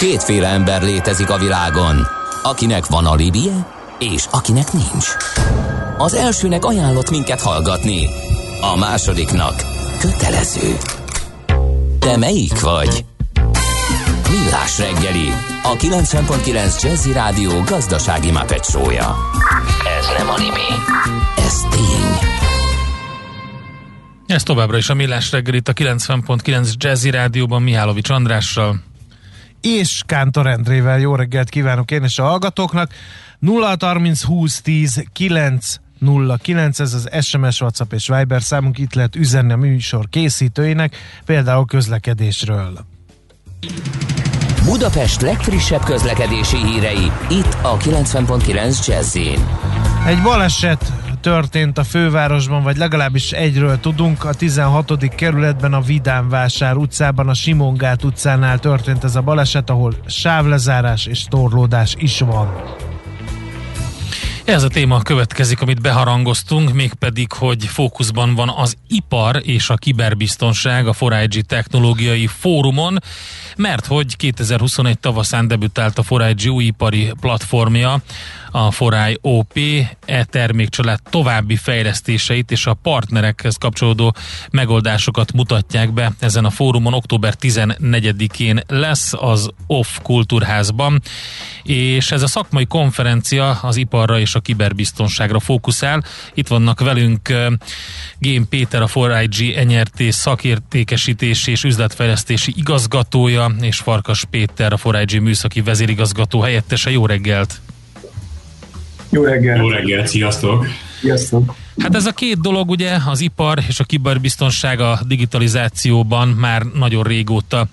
Kétféle ember létezik a világon, akinek van alibije, és akinek nincs. Az elsőnek ajánlott minket hallgatni, a másodiknak kötelező. Te melyik vagy? Millás reggeli, a 90.9 Jazzy Rádió gazdasági mapetsója. Ez nem animi, ez tény. Ez továbbra is a Millás reggel itt a 90.9 Jazzy Rádióban Mihálovics Andrással. És Kántor Endrével jó reggelt kívánok én és a hallgatóknak. 0 30 20 10 9 09, ez az SMS, WhatsApp és Viber számunk, itt lehet üzenni a műsor készítőinek, például közlekedésről. Budapest legfrissebb közlekedési hírei, itt a 90.9 jazz Egy baleset történt a fővárosban, vagy legalábbis egyről tudunk. A 16. kerületben a Vidánvásár utcában, a Simongát utcánál történt ez a baleset, ahol sávlezárás és torlódás is van. Ez a téma következik, amit beharangoztunk, mégpedig, hogy fókuszban van az ipar és a kiberbiztonság a 4 Technológiai Fórumon, mert hogy 2021 tavaszán debütált a 4 új ipari platformja, a Foráj OP e termékcsalád további fejlesztéseit és a partnerekhez kapcsolódó megoldásokat mutatják be ezen a fórumon. Október 14-én lesz az OFF Kultúrházban, és ez a szakmai konferencia az iparra és a kiberbiztonságra fókuszál. Itt vannak velünk Gém Péter, a 4IG NRT szakértékesítési és üzletfejlesztési igazgatója, és Farkas Péter, a 4IG műszaki vezérigazgató helyettese. Jó reggelt! Jó reggelt! Jó reggelt, sziasztok! Sziasztok! Hát ez a két dolog ugye, az ipar és a kiberbiztonság a digitalizációban már nagyon régóta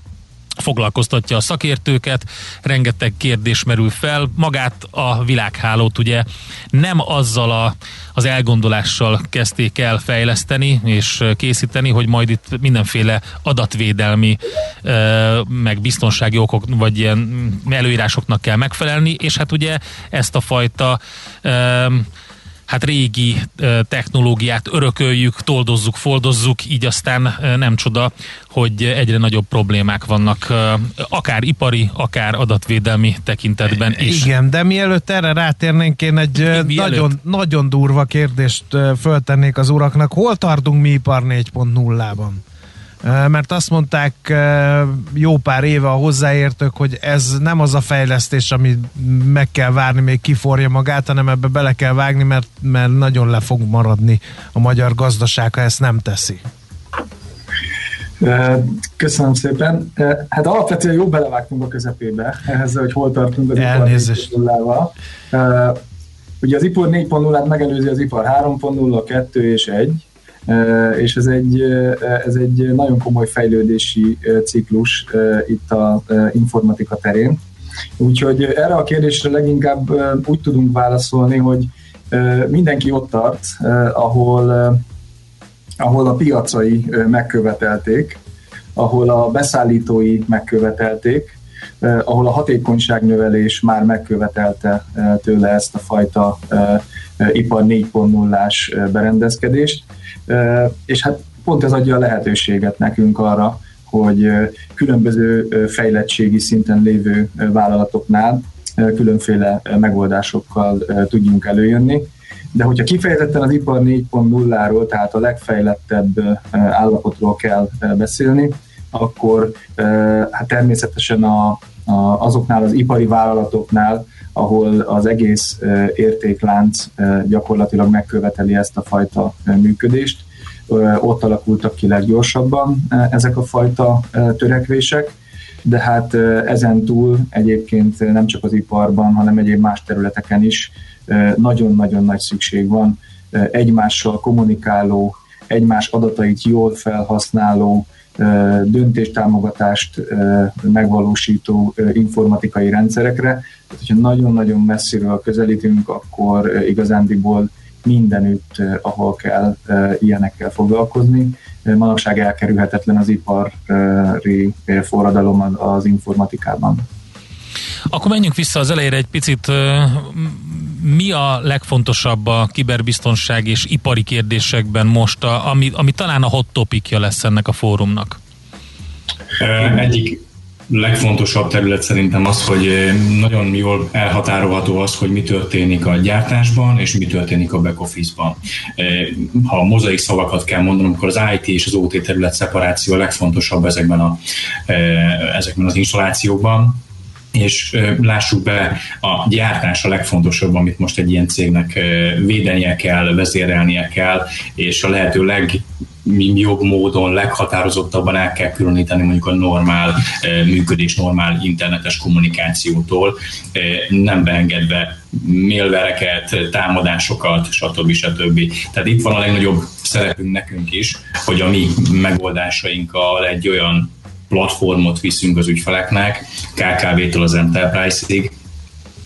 foglalkoztatja a szakértőket, rengeteg kérdés merül fel, magát a világhálót ugye nem azzal a, az elgondolással kezdték el fejleszteni és készíteni, hogy majd itt mindenféle adatvédelmi meg biztonsági okok vagy ilyen előírásoknak kell megfelelni, és hát ugye ezt a fajta hát régi technológiát örököljük, toldozzuk, foldozzuk, így aztán nem csoda, hogy egyre nagyobb problémák vannak, akár ipari, akár adatvédelmi tekintetben is. Igen, de mielőtt erre rátérnénk, én egy nagyon, nagyon durva kérdést föltennék az uraknak. Hol tartunk mi ipar 4.0-ban? Mert azt mondták jó pár éve a hozzáértők, hogy ez nem az a fejlesztés, ami meg kell várni, még kiforja magát, hanem ebbe bele kell vágni, mert, mert nagyon le fog maradni a magyar gazdaság, ha ezt nem teszi. Köszönöm szépen. Hát alapvetően jó belevágtunk a közepébe ehhez, hogy hol tartunk az Elnézést. ipar 4.0-val. Ugye az ipar 4.0-át megelőzi az ipar 3.0, 2 és 1, és ez egy, ez egy nagyon komoly fejlődési ciklus itt a informatika terén. Úgyhogy erre a kérdésre leginkább úgy tudunk válaszolni, hogy mindenki ott tart, ahol, ahol a piacai megkövetelték, ahol a beszállítói megkövetelték, ahol a hatékonyságnövelés már megkövetelte tőle ezt a fajta ipar 4.0-ás berendezkedést, és hát pont ez adja a lehetőséget nekünk arra, hogy különböző fejlettségi szinten lévő vállalatoknál különféle megoldásokkal tudjunk előjönni. De hogyha kifejezetten az ipar 4.0-ról, tehát a legfejlettebb állapotról kell beszélni, akkor hát természetesen a, a, azoknál az ipari vállalatoknál, ahol az egész értéklánc gyakorlatilag megköveteli ezt a fajta működést. Ott alakultak ki leggyorsabban ezek a fajta törekvések, de hát ezen túl egyébként nem csak az iparban, hanem egyéb más területeken is nagyon-nagyon nagy szükség van egymással kommunikáló, egymás adatait jól felhasználó, döntéstámogatást megvalósító informatikai rendszerekre. Tehát, hogyha nagyon-nagyon messziről közelítünk, akkor igazándiból mindenütt, ahol kell, ilyenekkel foglalkozni. Manapság elkerülhetetlen az ipari forradalom az informatikában. Akkor menjünk vissza az elejére egy picit. Mi a legfontosabb a kiberbiztonság és ipari kérdésekben most, ami, ami talán a hot topikja lesz ennek a fórumnak? Egyik, legfontosabb terület szerintem az, hogy nagyon jól elhatárolható az, hogy mi történik a gyártásban, és mi történik a back office-ban. Ha mozaik szavakat kell mondanom, akkor az IT és az OT terület szeparáció a legfontosabb ezekben, a, ezekben az installációkban és lássuk be, a gyártás a legfontosabb, amit most egy ilyen cégnek védenie kell, vezérelnie kell, és a lehető legjobb módon, leghatározottabban el kell különíteni mondjuk a normál működés, normál internetes kommunikációtól, nem beengedve mailvereket, támadásokat, stb. stb. Tehát itt van a legnagyobb szerepünk nekünk is, hogy a mi megoldásainkkal egy olyan platformot viszünk az ügyfeleknek, KKV-től az Enterprise-ig,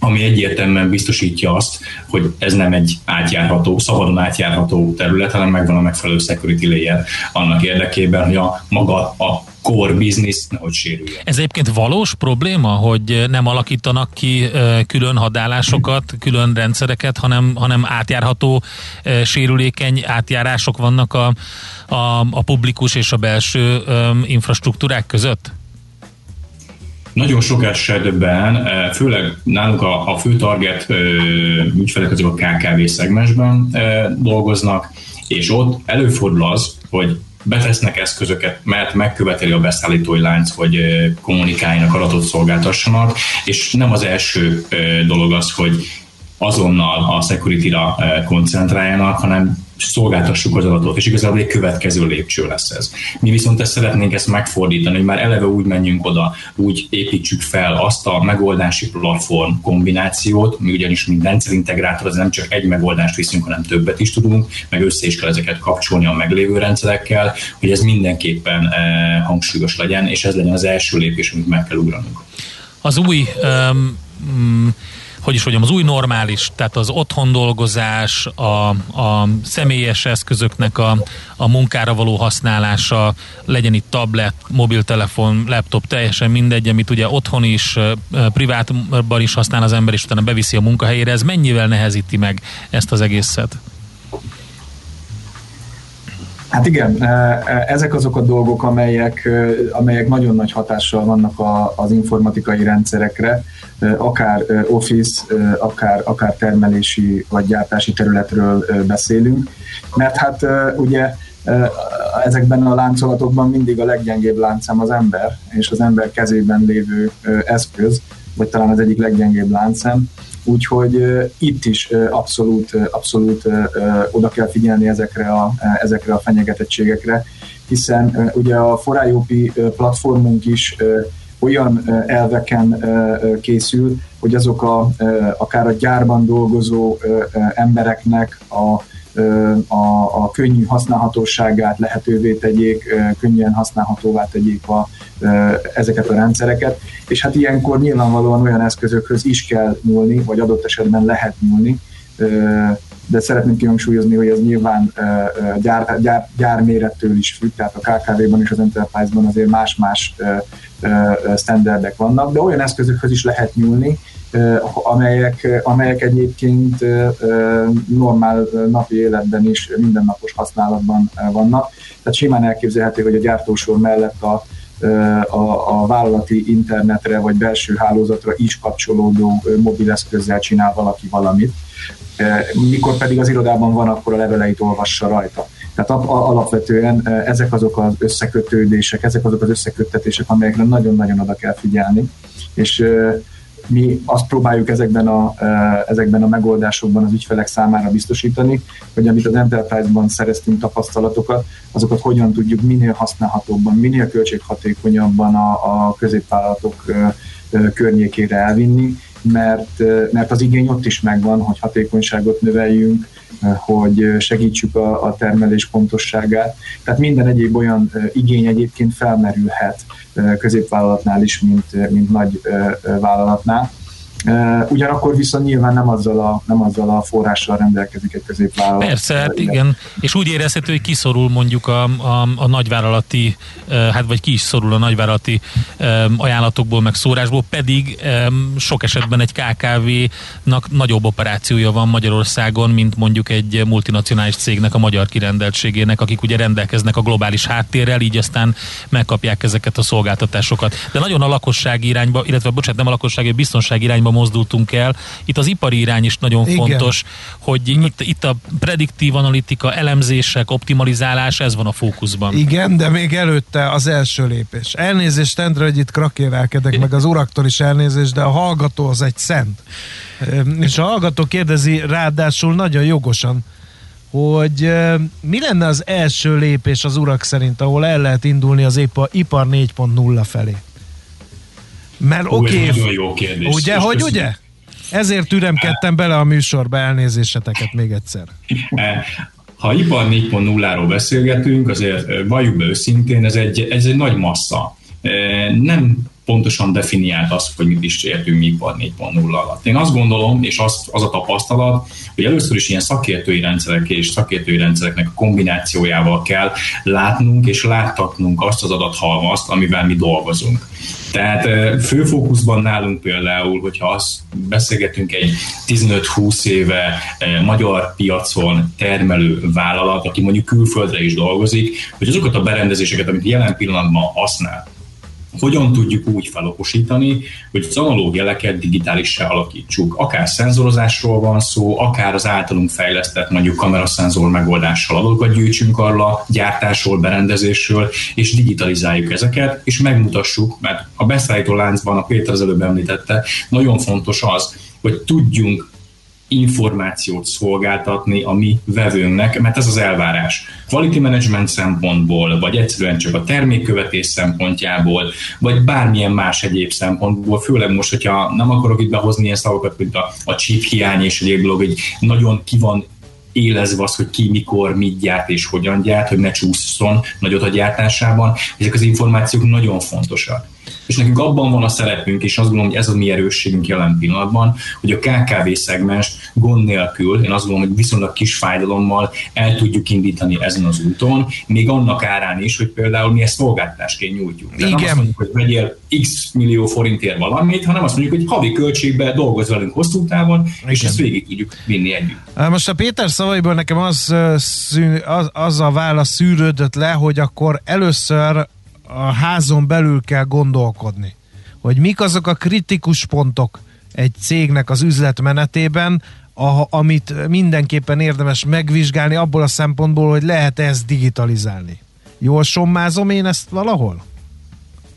ami egyértelműen biztosítja azt, hogy ez nem egy átjárható, szabadon átjárható terület, hanem megvan a megfelelő security layer annak érdekében, hogy a maga a core business nehogy sérüljen. Ez egyébként valós probléma, hogy nem alakítanak ki külön hadállásokat, külön rendszereket, hanem, hanem átjárható, sérülékeny átjárások vannak a, a, a publikus és a belső infrastruktúrák között? Nagyon sok esetben, főleg nálunk a, a fő target ügyfelek azok a KKV szegmensben dolgoznak, és ott előfordul az, hogy betesznek eszközöket, mert megköveteli a beszállítói lánc, hogy kommunikáljanak, adatot szolgáltassanak, és nem az első dolog az, hogy azonnal a security-ra koncentráljanak, hanem szolgáltassuk az adatot, és igazából egy következő lépcső lesz ez. Mi viszont ezt szeretnénk ezt megfordítani, hogy már eleve úgy menjünk oda, úgy építsük fel azt a megoldási platform kombinációt, mi ugyanis mint rendszerintegrátor, az nem csak egy megoldást viszünk, hanem többet is tudunk, meg össze is kell ezeket kapcsolni a meglévő rendszerekkel, hogy ez mindenképpen eh, hangsúlyos legyen, és ez legyen az első lépés, amit meg kell ugranunk. Az új um, hogy is mondjam, az új normális, tehát az otthon dolgozás, a, a személyes eszközöknek a, a munkára való használása, legyen itt tablet, mobiltelefon, laptop, teljesen mindegy, amit ugye otthon is, privátban is használ az ember, és utána beviszi a munkahelyére, ez mennyivel nehezíti meg ezt az egészet? Hát igen, ezek azok a dolgok, amelyek, amelyek nagyon nagy hatással vannak az informatikai rendszerekre, akár office, akár, akár termelési vagy gyártási területről beszélünk, mert hát ugye ezekben a láncolatokban mindig a leggyengébb láncem az ember, és az ember kezében lévő eszköz, vagy talán az egyik leggyengébb láncem, úgyhogy itt is abszolút, abszolút oda kell figyelni ezekre a, ezekre a fenyegetettségekre, hiszen ugye a Forájópi platformunk is olyan elveken készül, hogy azok a, akár a gyárban dolgozó embereknek a, a, a könnyű használhatóságát lehetővé tegyék, könnyen használhatóvá tegyék a, ezeket a rendszereket, és hát ilyenkor nyilvánvalóan olyan eszközökhöz is kell nyúlni, vagy adott esetben lehet nyúlni, de szeretném kihangsúlyozni, hogy ez nyilván gyár, gyár, gyármérettől is függ, tehát a KKV-ban és az Enterprise-ban azért más-más standardek vannak, de olyan eszközökhöz is lehet nyúlni, amelyek, amelyek egyébként normál napi életben is mindennapos használatban vannak. Tehát simán elképzelhető, hogy a gyártósor mellett a, a, a vállalati internetre vagy belső hálózatra is kapcsolódó mobileszközzel csinál valaki valamit. Mikor pedig az irodában van, akkor a leveleit olvassa rajta. Tehát alapvetően ezek azok az összekötődések, ezek azok az összeköttetések, amelyekre nagyon-nagyon oda kell figyelni, és mi azt próbáljuk ezekben a, ezekben a megoldásokban az ügyfelek számára biztosítani, hogy amit az Enterprise-ban szereztünk tapasztalatokat, azokat hogyan tudjuk minél használhatóbban, minél költséghatékonyabban a, a középvállalatok környékére elvinni, mert, mert az igény ott is megvan, hogy hatékonyságot növeljünk, hogy segítsük a, a termelés pontosságát. Tehát minden egyéb olyan igény egyébként felmerülhet középvállalatnál is, mint, mint nagy vállalatnál. Ugyanakkor viszont nyilván nem azzal a, nem azzal a forrással rendelkezik egy középvállalat. Persze, hát igen. És úgy érezhető, hogy kiszorul mondjuk a, a, a nagyvállalati, hát vagy ki is szorul a nagyvállalati ajánlatokból, meg szórásból, pedig sok esetben egy KKV-nak nagyobb operációja van Magyarországon, mint mondjuk egy multinacionális cégnek, a magyar kirendeltségének, akik ugye rendelkeznek a globális háttérrel, így aztán megkapják ezeket a szolgáltatásokat. De nagyon a lakosság irányba, illetve bocsánat, nem a lakossági, a biztonság irányba mozdultunk el. Itt az ipari irány is nagyon Igen. fontos, hogy itt, itt a prediktív analitika, elemzések, optimalizálás, ez van a fókuszban. Igen, de még előtte az első lépés. Elnézést, Endre, hogy itt krakérelkedek, meg az uraktól is elnézést, de a hallgató az egy szent. És a hallgató kérdezi ráadásul nagyon jogosan, hogy mi lenne az első lépés az urak szerint, ahol el lehet indulni az ipar 4.0 felé? Mert oké, okay, jó kérdés. Ugye, hogy köszönöm. ugye? Ezért türemkedtem bele a műsorba, elnézéseteket még egyszer. E, ha ipar 4.0-ról beszélgetünk, azért valljuk be őszintén, ez egy, ez egy nagy massza. E, nem pontosan definiált azt, hogy mit is értünk mi ipar 4.0 alatt. Én azt gondolom, és az, az a tapasztalat, hogy először is ilyen szakértői rendszerek és szakértői rendszereknek a kombinációjával kell látnunk és láttatnunk azt az adathalmazt, amivel mi dolgozunk. Tehát főfókuszban nálunk például, hogyha azt beszélgetünk egy 15-20 éve magyar piacon termelő vállalat, aki mondjuk külföldre is dolgozik, hogy azokat a berendezéseket, amit jelen pillanatban használ, hogyan tudjuk úgy felokosítani, hogy az analóg jeleket digitálissá alakítsuk. Akár szenzorozásról van szó, akár az általunk fejlesztett mondjuk kameraszenzor megoldással adatokat gyűjtsünk arra, gyártásról, berendezésről, és digitalizáljuk ezeket, és megmutassuk, mert a beszállító láncban, a Péter az előbb említette, nagyon fontos az, hogy tudjunk információt szolgáltatni a mi vevőnknek, mert ez az elvárás. Quality management szempontból, vagy egyszerűen csak a termékkövetés szempontjából, vagy bármilyen más egyéb szempontból, főleg most, hogyha nem akarok itt behozni ilyen szavakat, mint a, a chip hiány és egyéb dolog, hogy nagyon ki van élezve az, hogy ki mikor mit gyárt és hogyan gyárt, hogy ne csúszson nagyot a gyártásában. Ezek az információk nagyon fontosak és nekünk abban van a szerepünk, és azt gondolom, hogy ez a mi erősségünk jelen pillanatban, hogy a KKV szegmens gond nélkül, én azt gondolom, hogy viszonylag kis fájdalommal el tudjuk indítani ezen az úton, még annak árán is, hogy például mi ezt szolgáltatásként nyújtjuk. Tehát nem azt mondjuk, hogy vegyél x millió forintért valamit, hanem azt mondjuk, hogy havi költségbe dolgoz velünk hosszú távon, Igen. és ezt végig tudjuk vinni együtt. Most a Péter szavaiból nekem az, az, az a válasz szűrődött le, hogy akkor először a házon belül kell gondolkodni, hogy mik azok a kritikus pontok egy cégnek az üzletmenetében, a, amit mindenképpen érdemes megvizsgálni abból a szempontból, hogy lehet ezt digitalizálni. Jól sommázom én ezt valahol?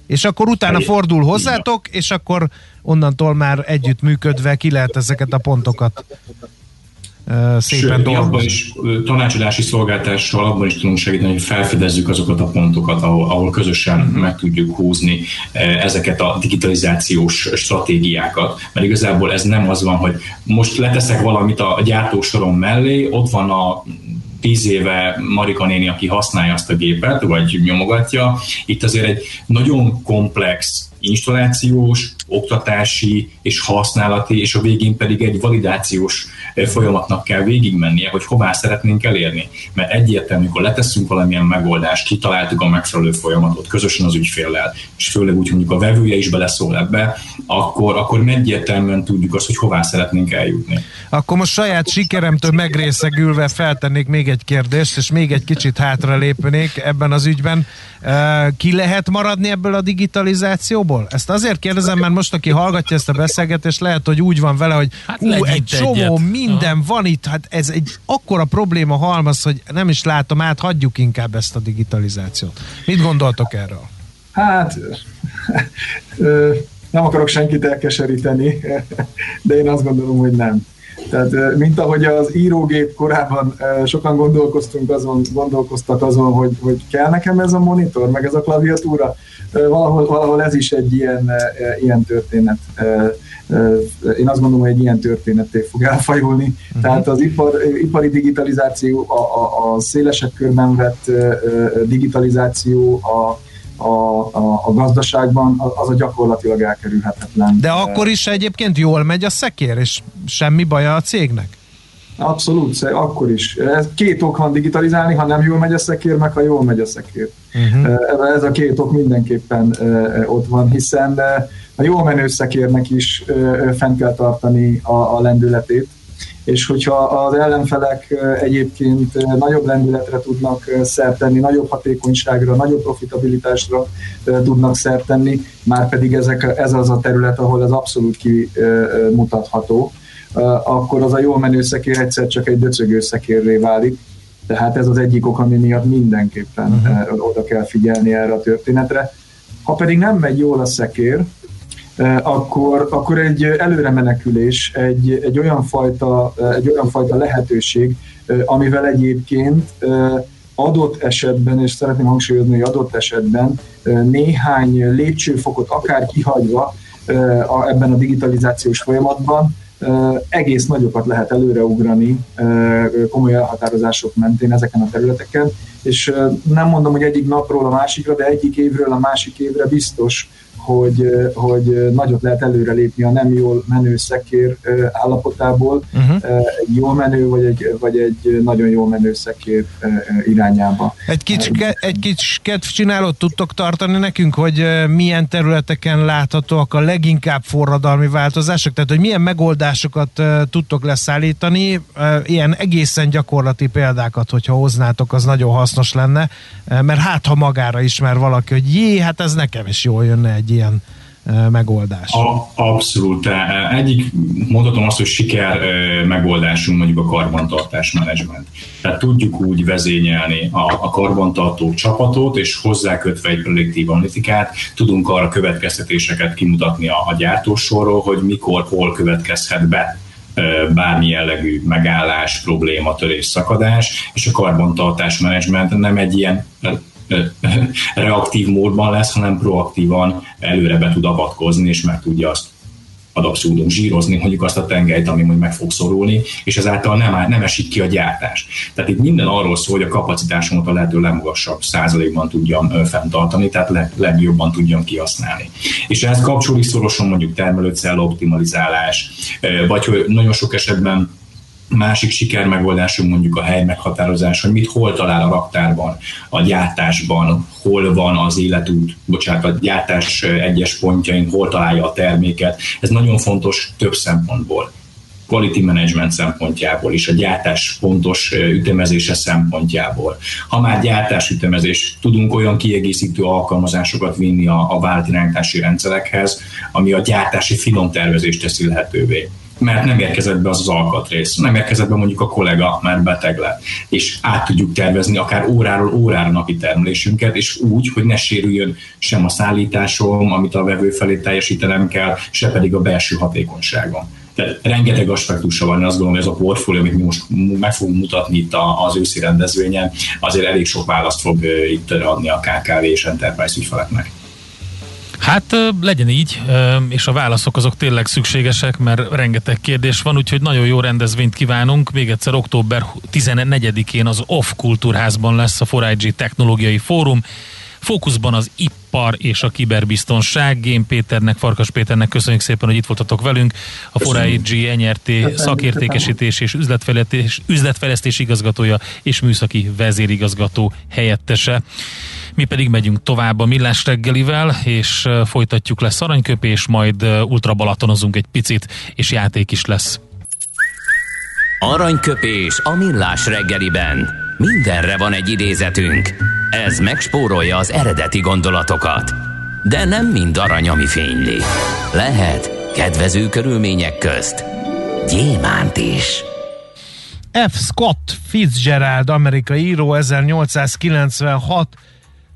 És akkor utána fordul hozzátok, és akkor onnantól már együtt működve ki lehet ezeket a pontokat szépen Sőt, abban is tanácsadási szolgáltással abban is tudunk segíteni, hogy felfedezzük azokat a pontokat, ahol, ahol közösen uh-huh. meg tudjuk húzni ezeket a digitalizációs stratégiákat, mert igazából ez nem az van, hogy most leteszek valamit a gyártósorom mellé, ott van a tíz éve Marika néni, aki használja azt a gépet, vagy nyomogatja. Itt azért egy nagyon komplex installációs, oktatási és használati, és a végén pedig egy validációs folyamatnak kell végigmennie, hogy hová szeretnénk elérni. Mert egyértelmű, amikor leteszünk valamilyen megoldást, kitaláltuk a megfelelő folyamatot közösen az ügyféllel, és főleg úgy, mondjuk a vevője is beleszól ebbe, akkor, akkor egyértelműen tudjuk azt, hogy hová szeretnénk eljutni. Akkor most saját sikeremtől megrészegülve feltennék még egy kérdést, és még egy kicsit hátra lépnék ebben az ügyben. Ki lehet maradni ebből a digitalizációból? Ezt azért kérdezem, mert most, aki hallgatja ezt a beszélgetést, lehet, hogy úgy van vele, hogy hát hú, egy csomó egyet. minden Aha. van itt, hát ez egy akkora probléma halmaz, hogy nem is látom át, hagyjuk inkább ezt a digitalizációt. Mit gondoltok erről? Hát, nem akarok senkit elkeseríteni, de én azt gondolom, hogy nem. Tehát, mint ahogy az írógép korában sokan gondolkoztunk azon, gondolkoztak azon, hogy, hogy kell nekem ez a monitor, meg ez a klaviatúra, valahol, valahol ez is egy ilyen, ilyen történet. Én azt gondolom, hogy egy ilyen történetté fog elfajulni. Uh-huh. Tehát az ipar, ipari digitalizáció, a, a, a szélesebb körben vett digitalizáció, a, a, a, a gazdaságban, az a gyakorlatilag elkerülhetetlen. De akkor is egyébként jól megy a szekér, és semmi baja a cégnek? Abszolút, akkor is. Ez két ok van digitalizálni, ha nem jól megy a szekér, meg ha jól megy a szekér. Uh-huh. Ez a két ok mindenképpen ott van, hiszen a jól menő szekérnek is fent kell tartani a, a lendületét, és hogyha az ellenfelek egyébként nagyobb lendületre tudnak szert tenni, nagyobb hatékonyságra, nagyobb profitabilitásra tudnak szert tenni, már pedig ezek, ez az a terület, ahol ez abszolút kimutatható, akkor az a jól menő szekér egyszer csak egy döcögő szekérré válik. Tehát ez az egyik ok, ami miatt mindenképpen uh-huh. oda kell figyelni erre a történetre. Ha pedig nem megy jól a szekér, akkor, akkor egy előre menekülés, egy, egy, olyan fajta, egy olyan fajta lehetőség, amivel egyébként adott esetben, és szeretném hangsúlyozni, hogy adott esetben néhány lépcsőfokot akár kihagyva ebben a digitalizációs folyamatban, egész nagyokat lehet előreugrani komoly elhatározások mentén ezeken a területeken, és nem mondom, hogy egyik napról a másikra, de egyik évről a másik évre biztos, hogy, hogy nagyot lehet előrelépni a nem jól menő szekér állapotából uh-huh. egy jól menő, vagy egy, vagy egy nagyon jól menő szekér irányába. Egy kicsi, egy kicsi kedvcsinálót tudtok tartani nekünk, hogy milyen területeken láthatóak a leginkább forradalmi változások, tehát hogy milyen megoldásokat tudtok leszállítani, ilyen egészen gyakorlati példákat, hogyha hoznátok, az nagyon hasznos lenne, mert hát ha magára ismer valaki, hogy jé, hát ez nekem is jól jönne egy ilyen megoldás. A, abszolút. Egyik mondhatom azt, hogy siker megoldásunk mondjuk a karbantartás menedzsment. Tehát tudjuk úgy vezényelni a, a karbantartó csapatot, és hozzákötve egy prediktív analitikát, tudunk arra következtetéseket kimutatni a, a gyártósorról, hogy mikor, hol következhet be bármi jellegű megállás, probléma, törés, szakadás, és a karbantartás menedzsment nem egy ilyen reaktív módban lesz, hanem proaktívan előre be tud avatkozni, és meg tudja azt ad abszurdum zsírozni mondjuk azt a tengelyt, ami mondjuk meg fog szorulni, és ezáltal nem, nem esik ki a gyártás. Tehát itt minden arról szól, hogy a kapacitásomat a lehető legmagasabb százalékban tudjam fenntartani, tehát leg, legjobban tudjam kihasználni. És ehhez kapcsolódik szorosan mondjuk termelőcella optimalizálás, vagy hogy nagyon sok esetben Másik siker megoldásunk mondjuk a hely meghatározás, hogy mit hol talál a raktárban, a gyártásban, hol van az életút, bocsánat, a gyártás egyes pontjain, hol találja a terméket. Ez nagyon fontos több szempontból quality management szempontjából is, a gyártás pontos ütemezése szempontjából. Ha már gyártás ütemezés, tudunk olyan kiegészítő alkalmazásokat vinni a, a vált irányítási rendszerekhez, ami a gyártási finom tervezést teszi lehetővé mert nem érkezett be az az alkatrész, nem érkezett be mondjuk a kollega, mert beteg lett. És át tudjuk tervezni akár óráról órára napi termelésünket, és úgy, hogy ne sérüljön sem a szállításom, amit a vevő felé teljesítenem kell, se pedig a belső hatékonyságom. Tehát rengeteg aspektusa van, azt gondolom, hogy ez a portfólió, amit mi most meg fogunk mutatni itt az őszi rendezvényen, azért elég sok választ fog itt adni a KKV és Enterprise ügyfeleknek. Hát legyen így, és a válaszok azok tényleg szükségesek, mert rengeteg kérdés van, úgyhogy nagyon jó rendezvényt kívánunk. Még egyszer október 14-én az OFF Kultúrházban lesz a 4 Technológiai Fórum. Fókuszban az ipar és a kiberbiztonság. Gén Péternek, Farkas Péternek köszönjük szépen, hogy itt voltatok velünk. A 4IG NRT szakértékesítés és üzletfejlesztés, üzletfejlesztés igazgatója és műszaki vezérigazgató helyettese. Mi pedig megyünk tovább a millás reggelivel, és folytatjuk lesz aranyköpés, majd ultra balatonozunk egy picit, és játék is lesz. Aranyköpés a millás reggeliben. Mindenre van egy idézetünk. Ez megspórolja az eredeti gondolatokat. De nem mind arany, ami fényli. Lehet kedvező körülmények közt gyémánt is. F. Scott Fitzgerald, amerikai író, 1896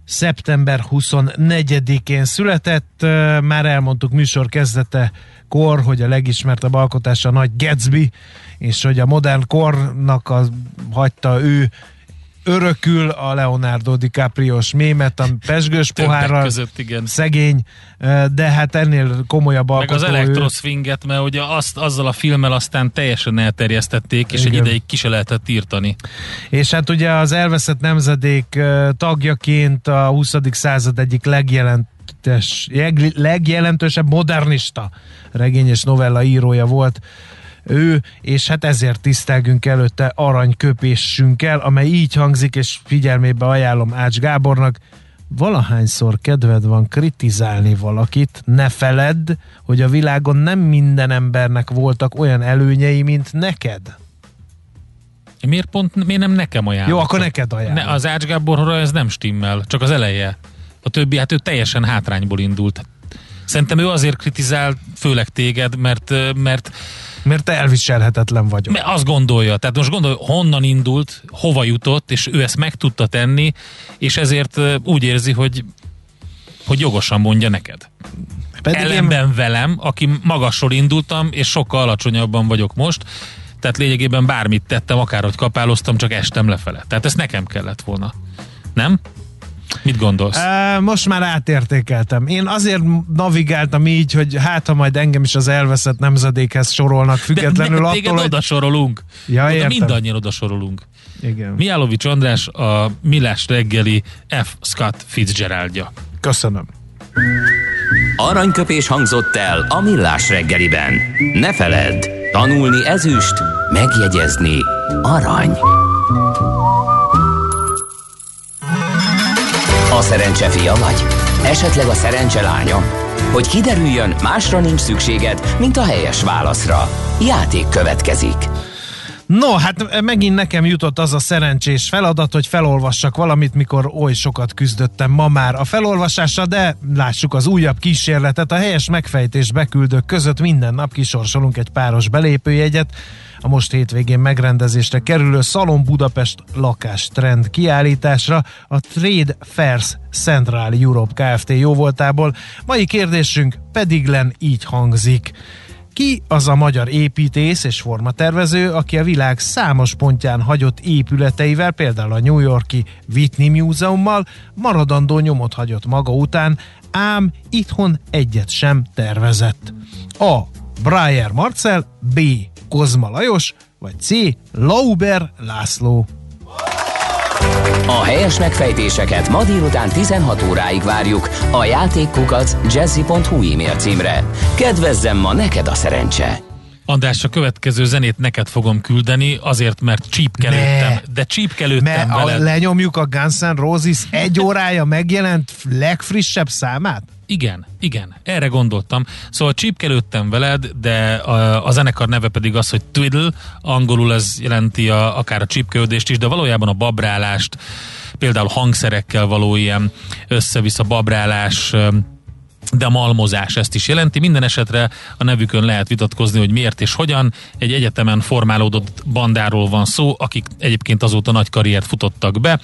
szeptember 24-én született. Már elmondtuk műsor kezdete kor, hogy a legismertebb alkotása a nagy Gatsby, és hogy a modern kornak a, hagyta ő örökül a Leonardo DiCaprio-s mémet, a pesgős pohárral, között, igen. szegény, de hát ennél komolyabb alkotó. Meg az elektroszfinget, mert ugye azt, azzal a filmmel aztán teljesen elterjesztették, és igen. egy ideig ki se lehetett írtani. És hát ugye az elveszett nemzedék tagjaként a 20. század egyik legjelent legjelentősebb modernista regény és novella írója volt ő, és hát ezért tisztelgünk előtte aranyköpésünkkel, amely így hangzik, és figyelmébe ajánlom Ács Gábornak, valahányszor kedved van kritizálni valakit, ne feledd, hogy a világon nem minden embernek voltak olyan előnyei, mint neked. Miért pont, miért nem nekem ajánlott? Jó, akkor neked ajánlom. Ne, az Ács Gáborra ez nem stimmel, csak az eleje. A többi, hát ő teljesen hátrányból indult. Szerintem ő azért kritizál, főleg téged, mert, mert mert te elviselhetetlen vagyok. Mert azt gondolja, tehát most gondolj, honnan indult, hova jutott, és ő ezt meg tudta tenni, és ezért úgy érzi, hogy, hogy jogosan mondja neked. Pedig Ellenben én... velem, aki magasról indultam, és sokkal alacsonyabban vagyok most, tehát lényegében bármit tettem, akárhogy kapáloztam, csak estem lefele. Tehát ezt nekem kellett volna. Nem? Mit gondolsz? Uh, most már átértékeltem. Én azért navigáltam így, hogy hát ha majd engem is az elveszett nemzedékhez sorolnak, függetlenül De attól, hogy... oda sorolunk. Ja, oda mindannyian oda sorolunk. Igen. Miálovics András a Milás reggeli F. Scott Fitzgeraldja. Köszönöm. Aranyköpés hangzott el a Millás reggeliben. Ne feledd, tanulni ezüst, megjegyezni arany. A szerencse fia vagy? Esetleg a szerencse lánya? Hogy kiderüljön, másra nincs szükséged, mint a helyes válaszra. Játék következik. No, hát megint nekem jutott az a szerencsés feladat, hogy felolvassak valamit, mikor oly sokat küzdöttem ma már a felolvasásra, de lássuk az újabb kísérletet. A helyes megfejtés beküldők között minden nap kisorsolunk egy páros belépőjegyet, a most hétvégén megrendezésre kerülő Szalon Budapest lakástrend kiállításra a Trade Fairs Central Europe Kft. jóvoltából. Mai kérdésünk pedig len így hangzik. Ki az a magyar építész és formatervező, aki a világ számos pontján hagyott épületeivel, például a New Yorki Whitney Múzeummal maradandó nyomot hagyott maga után, ám itthon egyet sem tervezett. A. Breyer Marcel, B. Kozma Lajos, vagy C. Lauber László. A helyes megfejtéseket ma délután 16 óráig várjuk a játékkukac jazzy.hu e-mail címre. Kedvezzem ma neked a szerencse! András, a következő zenét neked fogom küldeni, azért, mert csípkelődtem. De csípkelődtem veled. lenyomjuk a Guns N' Roses egy órája megjelent legfrissebb számát? Igen, igen, erre gondoltam. Szóval csípkelődtem veled, de a, a zenekar neve pedig az, hogy Twiddle, angolul ez jelenti a, akár a csípkelődést is, de valójában a babrálást, például hangszerekkel való ilyen össze-vissza babrálás, de malmozás ezt is jelenti. Minden esetre a nevükön lehet vitatkozni, hogy miért és hogyan. Egy egyetemen formálódott bandáról van szó, akik egyébként azóta nagy karriert futottak be,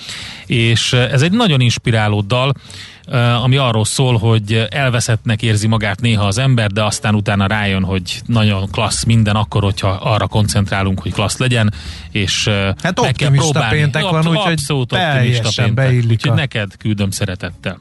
és ez egy nagyon inspiráló dal, ami arról szól, hogy elveszettnek érzi magát néha az ember, de aztán utána rájön, hogy nagyon klassz minden, akkor, hogyha arra koncentrálunk, hogy klassz legyen, és hát meg kell próbálni. péntek van, úgyhogy abszolút optimista péntek. Úgyhogy a... neked küldöm szeretettel.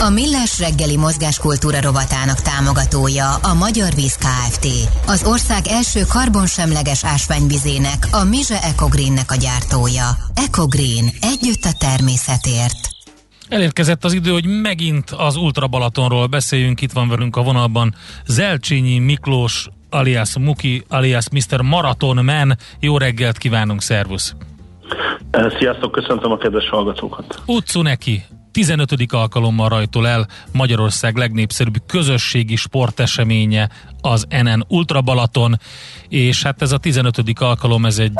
A Millás reggeli mozgáskultúra rovatának támogatója a Magyar Víz Kft. Az ország első karbonsemleges ásványvizének, a Mize Ecogreennek a gyártója. Ecogreen. Együtt a természetért. Elérkezett az idő, hogy megint az Ultra Balatonról beszéljünk. Itt van velünk a vonalban Zelcsényi Miklós, alias Muki, alias Mr. Marathon Man. Jó reggelt kívánunk, szervusz! Sziasztok, köszöntöm a kedves hallgatókat! Utcu neki, 15. alkalommal rajtol el Magyarország legnépszerűbb közösségi sporteseménye az NN Ultra Balaton, és hát ez a 15. alkalom, ez egy,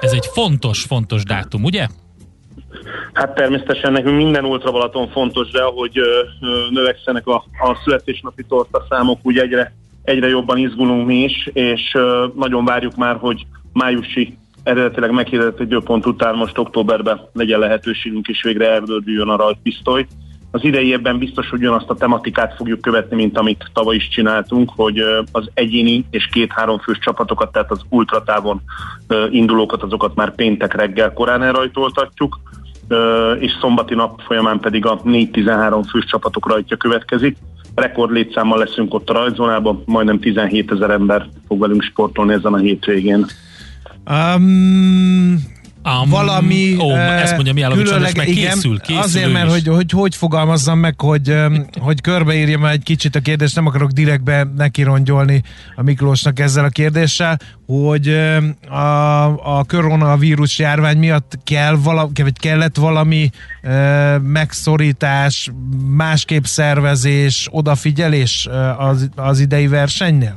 ez egy fontos, fontos dátum, ugye? Hát természetesen nekünk minden Ultra Balaton fontos, de ahogy ö, ö, növekszenek a, a születésnapi torta számok, úgy egyre egyre jobban izgulunk mi is, és nagyon várjuk már, hogy májusi eredetileg meghirdetett időpont után most októberben legyen lehetőségünk is végre eldődüljön a rajtpisztoly. Az idei évben biztos, hogy azt a tematikát fogjuk követni, mint amit tavaly is csináltunk, hogy az egyéni és két-három fős csapatokat, tehát az ultratávon indulókat, azokat már péntek reggel korán elrajtoltatjuk, és szombati nap folyamán pedig a 4-13 fős csapatok rajtja következik. Rekord létszámmal leszünk ott a rajzónában, majdnem 17 ezer ember fog velünk sportolni ezen a hétvégén. Um, Um, valami ó, uh, ezt mondja Miálovics különleg, meg igen, készül, készül Azért, mert hogy, hogy hogy fogalmazzam meg, hogy, hogy körbeírjam egy kicsit a kérdést, nem akarok direktbe nekirongyolni a Miklósnak ezzel a kérdéssel, hogy a, a koronavírus járvány miatt kell vala, vagy kellett valami uh, megszorítás, másképp szervezés, odafigyelés az, az idei versenynél?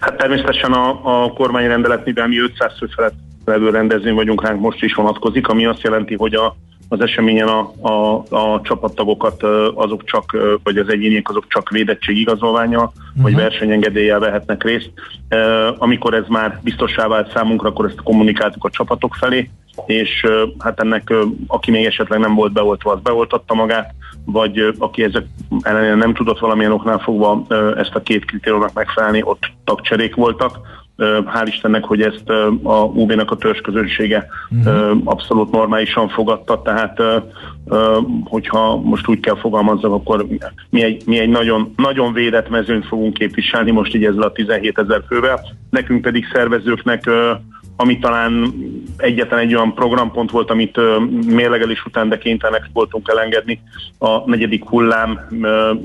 Hát természetesen a, a kormányrendelet, mivel mi 500 fő felett levő rendezvény vagyunk ránk most is vonatkozik, ami azt jelenti, hogy a, az eseményen a, a, a csapattagokat azok csak, vagy az egyéniek azok csak védettségigazolványa, uh-huh. vagy versenyengedéllyel vehetnek részt. Amikor ez már biztossá vált számunkra, akkor ezt kommunikáltuk a csapatok felé, és hát ennek, aki még esetleg nem volt beoltva, az beoltatta magát, vagy aki ezek ellenére nem tudott valamilyen oknál fogva ezt a két kritériumnak megfelelni, ott tagcserék voltak, hál' Istennek, hogy ezt a UV-nak a törzsközönsége uh-huh. abszolút normálisan fogadta, tehát hogyha most úgy kell fogalmazzak, akkor mi egy, mi egy nagyon, nagyon védett mezőnyt fogunk képviselni most így ezzel a 17 ezer fővel, nekünk pedig szervezőknek ami talán egyetlen egy olyan programpont volt, amit mérlegelés után, de kénytelenek voltunk elengedni a negyedik hullám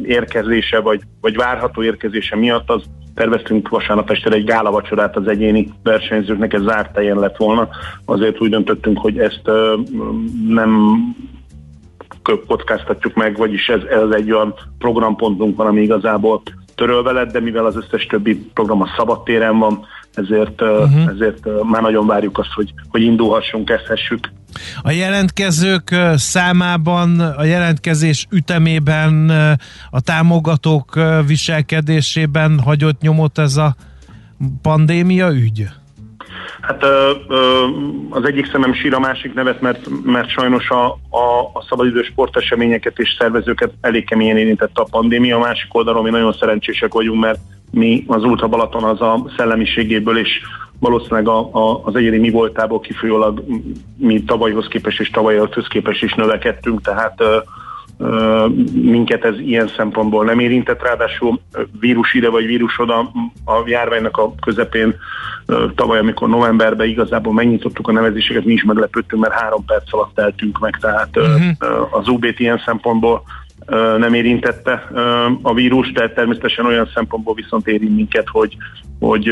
érkezése, vagy, vagy várható érkezése miatt, az terveztünk vasárnap este egy gálavacsorát az egyéni versenyzőknek, ez zárt helyen lett volna. Azért úgy döntöttünk, hogy ezt nem kockáztatjuk meg, vagyis ez, ez egy olyan programpontunk van, ami igazából törölve lett, de mivel az összes többi program a szabadtéren van, ezért, uh-huh. ezért már nagyon várjuk azt, hogy, hogy indulhassunk, kezdhessük. A jelentkezők számában, a jelentkezés ütemében, a támogatók viselkedésében hagyott nyomot ez a pandémia ügy? Hát ö, ö, az egyik szemem sír a másik nevet, mert, mert sajnos a, a, a szabadidős sporteseményeket és szervezőket elég keményen érintette a pandémia. A másik oldalon mi nagyon szerencsések vagyunk, mert mi az Ultra Balaton az a szellemiségéből és valószínűleg a, a, az egyéni mi voltából kifolyólag mi tavalyhoz képest és tavaly előtthöz képest is növekedtünk, tehát ö, ö, minket ez ilyen szempontból nem érintett, ráadásul vírus ide vagy vírus oda a járványnak a közepén ö, tavaly, amikor novemberben igazából megnyitottuk a nevezéseket, mi is meglepődtünk, mert három perc alatt eltünk meg, tehát uh-huh. az UB-t ilyen szempontból nem érintette a vírus, de természetesen olyan szempontból viszont érint minket, hogy, hogy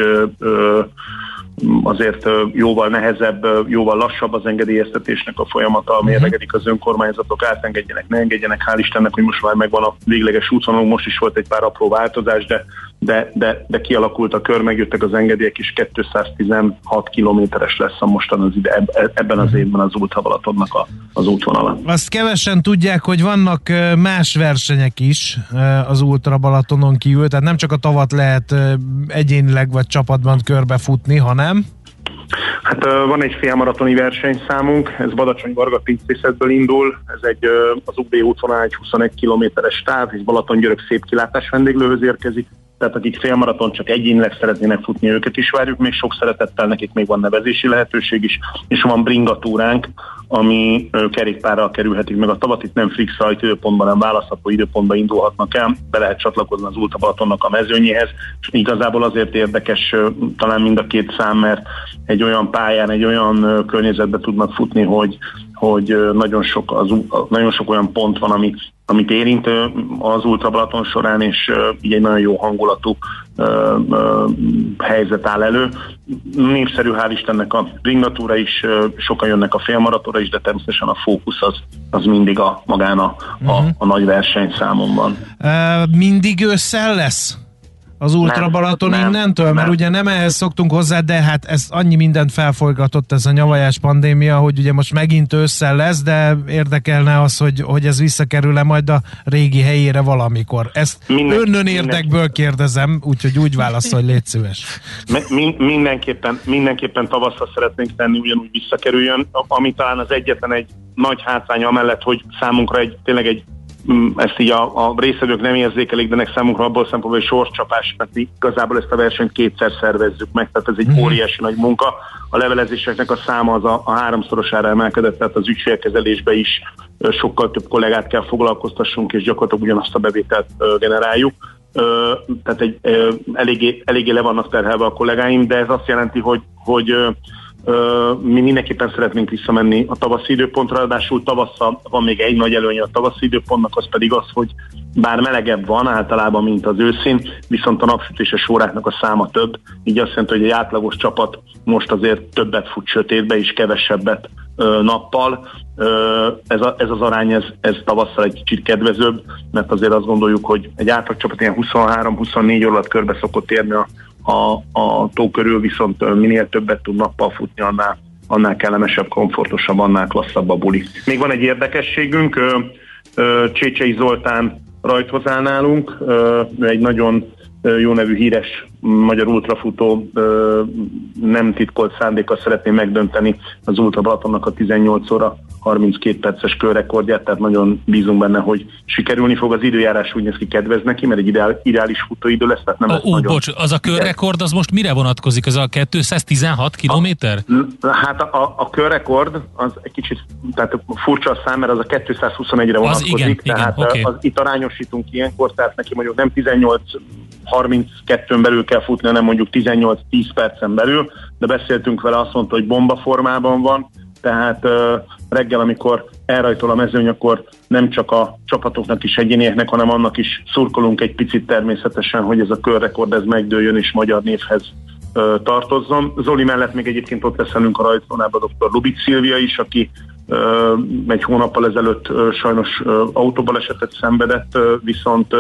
azért jóval nehezebb, jóval lassabb az engedélyeztetésnek a folyamata, ami mhm. érdekedik az önkormányzatok, átengedjenek, ne engedjenek. Hál' Istennek, hogy most már megvan a végleges útvonalunk, most is volt egy pár apró változás, de de, de, de kialakult a kör, megjöttek az engedélyek, és 216 kilométeres lesz a mostan az ide, ebben az évben az Balatonnak a, az útvonala. Azt kevesen tudják, hogy vannak más versenyek is az Ultra Balatonon kívül, tehát nem csak a tavat lehet egyénileg vagy csapatban körbefutni, hanem? Hát van egy félmaratoni versenyszámunk, ez Badacsony Varga Pincészetből indul, ez egy az UB útvonal egy 21 kilométeres táv, és Balaton Györök szép kilátás vendéglőhöz érkezik, tehát akik félmaraton csak egyénileg szeretnének futni, őket is várjuk, még sok szeretettel nekik még van nevezési lehetőség is, és van bringatúránk, ami kerékpárral kerülhetik meg a tavat, itt nem fix időpontban, nem választható időpontban indulhatnak el, be lehet csatlakozni az Ulta Balatonnak a mezőnyéhez, és igazából azért érdekes talán mind a két szám, mert egy olyan pályán, egy olyan környezetbe tudnak futni, hogy, hogy nagyon sok, az, nagyon sok olyan pont van, ami, amit érint az Ultra Balaton során, és így egy nagyon jó hangulatú helyzet áll elő. Népszerű, hál' Istennek a ringatúra is, sokan jönnek a félmaratóra is, de természetesen a fókusz az, az mindig a magán a, a, mhm. a nagy versenyszámon van. Mindig ősszel lesz? Az Ultra Balaton nem, innentől? Nem. Mert ugye nem ehhez szoktunk hozzá, de hát ez annyi mindent felfolygatott ez a nyavajás pandémia, hogy ugye most megint ősszel lesz, de érdekelne az, hogy, hogy ez visszakerül-e majd a régi helyére valamikor. Ezt Minden, önnön érdekből kérdezem, úgyhogy úgy válaszol, hogy légy szíves. Min, mindenképpen, mindenképpen tavasszal szeretnénk tenni, ugyanúgy visszakerüljön, ami talán az egyetlen egy nagy hátránya amellett, hogy számunkra egy, tényleg egy ezt így a, a részvevők nem érzékelik, de nek számunkra abból szempontból, hogy sorscsapás, mert mi igazából ezt a versenyt kétszer szervezzük meg, tehát ez egy mm. óriási nagy munka. A levelezéseknek a száma az a, a háromszorosára emelkedett, tehát az ügyfélkezelésbe is sokkal több kollégát kell foglalkoztassunk, és gyakorlatilag ugyanazt a bevételt generáljuk. Tehát egy, eléggé, eléggé le vannak terhelve a kollégáim, de ez azt jelenti, hogy, hogy mi mindenképpen szeretnénk visszamenni a tavaszi időpontra, ráadásul tavasszal van még egy nagy előnye a tavaszi időpontnak, az pedig az, hogy bár melegebb van általában, mint az őszén, viszont a napsütéses óráknak a száma több, így azt jelenti, hogy egy átlagos csapat most azért többet fut sötétbe és kevesebbet nappal. Ez, a, ez az arány, ez, ez tavasszal egy kicsit kedvezőbb, mert azért azt gondoljuk, hogy egy átlag csapat ilyen 23-24 óra körbe szokott érni a a, a tó körül viszont minél többet tud nappal futni, annál, annál kellemesebb, komfortosabb, annál klasszabb a buli. Még van egy érdekességünk, Csécsei Zoltán áll nálunk, egy nagyon jó nevű híres magyar ultrafutó nem titkolt szándéka szeretné megdönteni az Ultra Balatonnak a 18 óra 32 perces körrekordját, tehát nagyon bízunk benne, hogy sikerülni fog. Az időjárás úgy néz ki kedvez neki, mert egy ideál, ideális futóidő lesz, tehát nem lesz Ó, nagyon... bocs, az a körrekord az most mire vonatkozik? Az a 216 kilométer? Hát a, a körrekord az egy kicsit, tehát furcsa a szám, mert az a 221-re vonatkozik, az igen, tehát igen, okay. az, itt arányosítunk ilyenkor, tehát neki mondjuk nem 18 32-ön belül kell futni, hanem mondjuk 18-10 percen belül, de beszéltünk vele, azt mondta, hogy bomba formában van, tehát reggel, amikor elrajtol a mezőny, akkor nem csak a csapatoknak is egyénieknek, hanem annak is szurkolunk egy picit természetesen, hogy ez a körrekord ez megdőljön és magyar névhez tartozzon. Zoli mellett még egyébként ott lesz velünk a rajzónában dr. Lubit Szilvia is, aki egy hónappal ezelőtt sajnos autóbalesetet szenvedett, viszont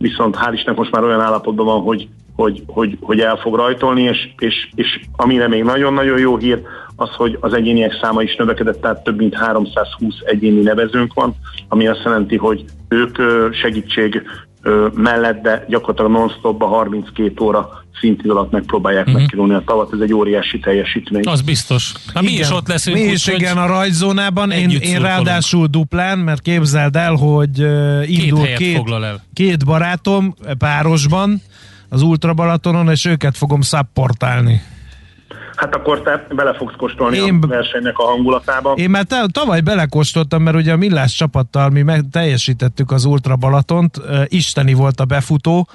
viszont hál' Istennek most már olyan állapotban van, hogy, hogy, hogy, hogy el fog rajtolni, és, és, és amire még nagyon-nagyon jó hír, az, hogy az egyéniek száma is növekedett, tehát több mint 320 egyéni nevezőnk van, ami azt jelenti, hogy ők segítség mellett, de gyakorlatilag non-stopba 32 óra szintid alatt megpróbálják uh-huh. megkilóni a tavat, ez egy óriási teljesítmény. Az biztos. Hát mi is ott leszünk. Mi is igen a rajzónában, én, én ráadásul duplán, mert képzeld el, hogy uh, indul két, két, el. két barátom párosban az Ultra Balatonon, és őket fogom szapportálni. Hát akkor te bele fogsz kóstolni én, a versenynek a hangulatába. Én már te, tavaly belekóstoltam, mert ugye a Millás csapattal mi meg teljesítettük az Ultra Balatont, uh, isteni volt a befutó,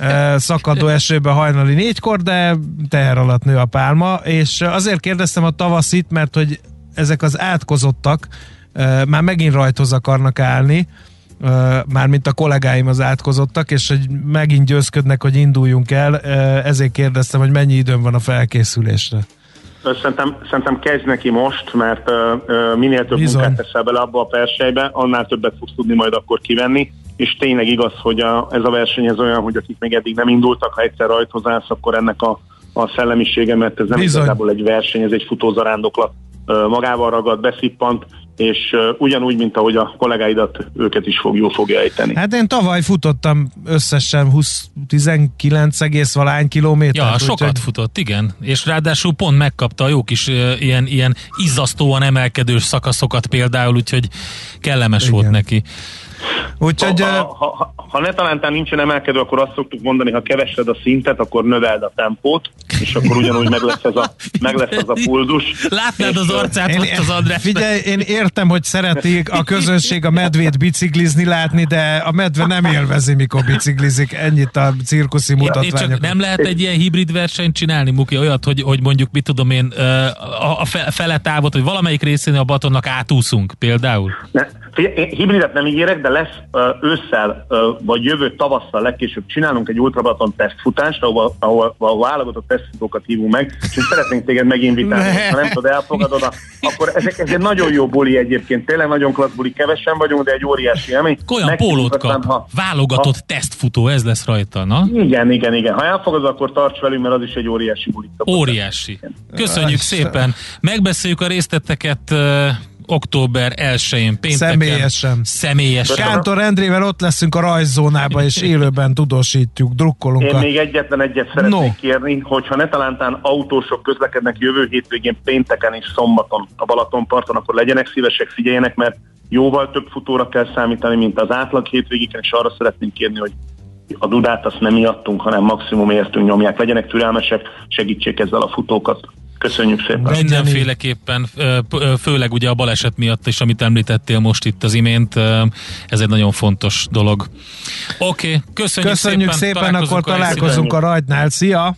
uh, szakadó esőbe hajnali négykor, de teher alatt nő a pálma, és azért kérdeztem a tavaszit, mert hogy ezek az átkozottak uh, már megint rajthoz akarnak állni, mármint a kollégáim az átkozottak, és hogy megint győzködnek, hogy induljunk el, ezért kérdeztem, hogy mennyi időm van a felkészülésre. Szerintem, szerintem kezd neki most, mert uh, minél több Bizony. munkát teszel bele abba a persejbe, annál többet fogsz tudni majd akkor kivenni, és tényleg igaz, hogy a, ez a verseny ez olyan, hogy akik még eddig nem indultak, ha egyszer rajthoz állsz, akkor ennek a, a szellemisége, mert ez nem Bizony. igazából egy verseny, ez egy futózarándoklat magával ragad, beszippant, és ugyanúgy, mint ahogy a kollégáidat, őket is fog, jó fogja ejteni. Hát én tavaly futottam összesen 20, 19 egész valány kilométer. Ja, sokat úgy, futott, igen. És ráadásul pont megkapta a jó kis ilyen, ilyen izzasztóan emelkedős szakaszokat például, úgyhogy kellemes igen. volt neki. Úgyhogy, ha, ha, ha, ha netalántán nincsen emelkedő, akkor azt szoktuk mondani, ha kevesed a szintet, akkor növeld a tempót, és akkor ugyanúgy meg lesz ez a, meg lesz az a pulzus. Látnád az arcát én, most az András. Figyelj, én értem, hogy szeretik a közönség a medvét biciklizni látni, de a medve nem élvezi, mikor biciklizik. Ennyit a cirkuszi mutatványok. csak nem lehet egy ilyen hibrid versenyt csinálni, Muki, olyat, hogy, hogy mondjuk, mit tudom én, a fele távot, hogy valamelyik részén a batonnak átúszunk például? Ne, hibridet nem ígérek, de lesz ősszel vagy jövő tavasszal legkésőbb csinálunk egy ultrabaton tesztfutást, ahol, ahol, ahol válogatott tesztfutókat hívunk meg, és szeretnénk téged meginvitálni. Ha nem tudod, elfogadod, akkor ezek, ez egy nagyon jó buli egyébként, tényleg nagyon klassz buli, kevesen vagyunk, de egy óriási élmény. Olyan pólót kap, ha, válogatott ha, tesztfutó, ez lesz rajta, na? Igen, igen, igen. Ha elfogadod, akkor tarts velünk, mert az is egy óriási buli. Óriási. Köszönjük szépen. Megbeszéljük a részleteket október 1-én pénteken. Személyesen. Személyesen. Kántor Endrével ott leszünk a rajzónába, és élőben tudósítjuk, drukkolunk. Én a... még egyetlen egyet szeretnék no. kérni, hogyha ne talántán autósok közlekednek jövő hétvégén pénteken és szombaton a Balatonparton, akkor legyenek szívesek, figyeljenek, mert jóval több futóra kell számítani, mint az átlag hétvégéken, és arra szeretnénk kérni, hogy a dudát azt nem miattunk, hanem maximum értünk nyomják. Legyenek türelmesek, segítsék ezzel a futókat. Köszönjük szépen. Mindenféleképpen, főleg ugye a baleset miatt is, amit említettél most itt az imént, ez egy nagyon fontos dolog. Oké, okay, köszönjük, köszönjük szépen, szépen akkor találkozunk a rajtnál. Szia!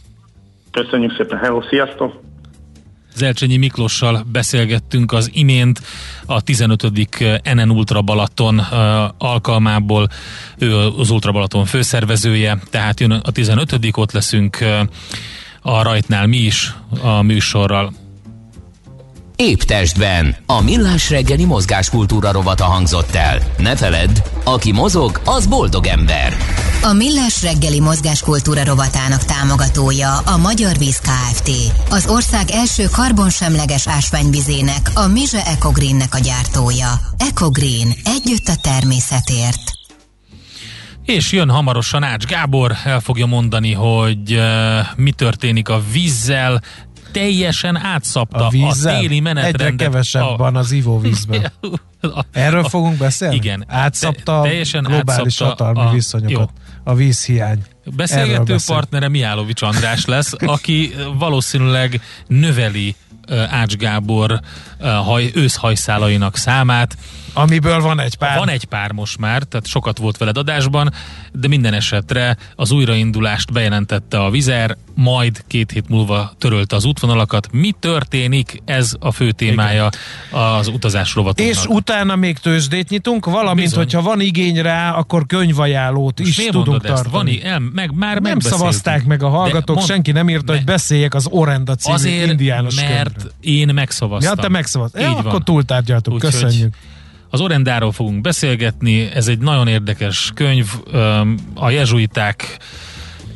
Köszönjük szépen, hello, sziasztok! Zelcsényi Miklossal beszélgettünk az imént a 15. NN Ultra Balaton alkalmából. Ő az Ultra Balaton főszervezője, tehát jön a 15. ott leszünk a rajtnál mi is a műsorral. Épp testben a millás reggeli mozgáskultúra rovata hangzott el. Ne feledd, aki mozog, az boldog ember. A millás reggeli mozgáskultúra rovatának támogatója a Magyar Víz Kft. Az ország első karbonsemleges ásványvizének, a Mize Ecogreennek a gyártója. Ecogreen. Együtt a természetért. És jön hamarosan Ács Gábor, el fogja mondani, hogy uh, mi történik a vízzel, teljesen átszapta a, vízzel? a téli menetrendet. Egyre kevesebb a... van az ivóvízben. Erről fogunk beszélni? Igen. Átszapta teljesen globális hatalmi a, viszonyokat. Jó. A vízhiány. Beszélgető partnere Miálovics András lesz, aki valószínűleg növeli Ács Gábor haj, őszhajszálainak számát. Amiből van egy pár. Van egy pár most már, tehát sokat volt veled adásban, de minden esetre az újraindulást bejelentette a Vizer, majd két hét múlva törölte az útvonalakat. Mi történik? Ez a fő témája Igen. az utazás rovatunknak. És utána még tőzsdét nyitunk, valamint, Bizony. hogyha van igény rá, akkor könyvajánlót is tudunk tartani. Van, el, meg, már nem szavazták meg a hallgatók, mond, senki nem írta, hogy beszéljek az Orenda című Azért, indiános mert könyvről. Én megszavaztam. Ja, te megszavaztad. Ja, akkor túltárgyaltuk, Úgy, köszönjük. Az Orendáról fogunk beszélgetni, ez egy nagyon érdekes könyv, a jezsuiták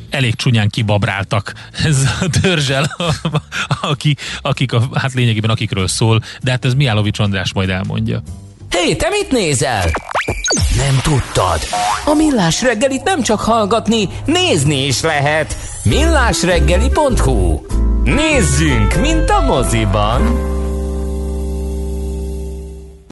elég csúnyán kibabráltak ez a törzsel, aki, akik a, hát lényegében akikről szól, de hát ez Miálovics András majd elmondja. Hé, hey, te mit nézel? Nem tudtad? A Millás reggelit nem csak hallgatni, nézni is lehet. millásreggeli.hu Nézzünk, mint a moziban!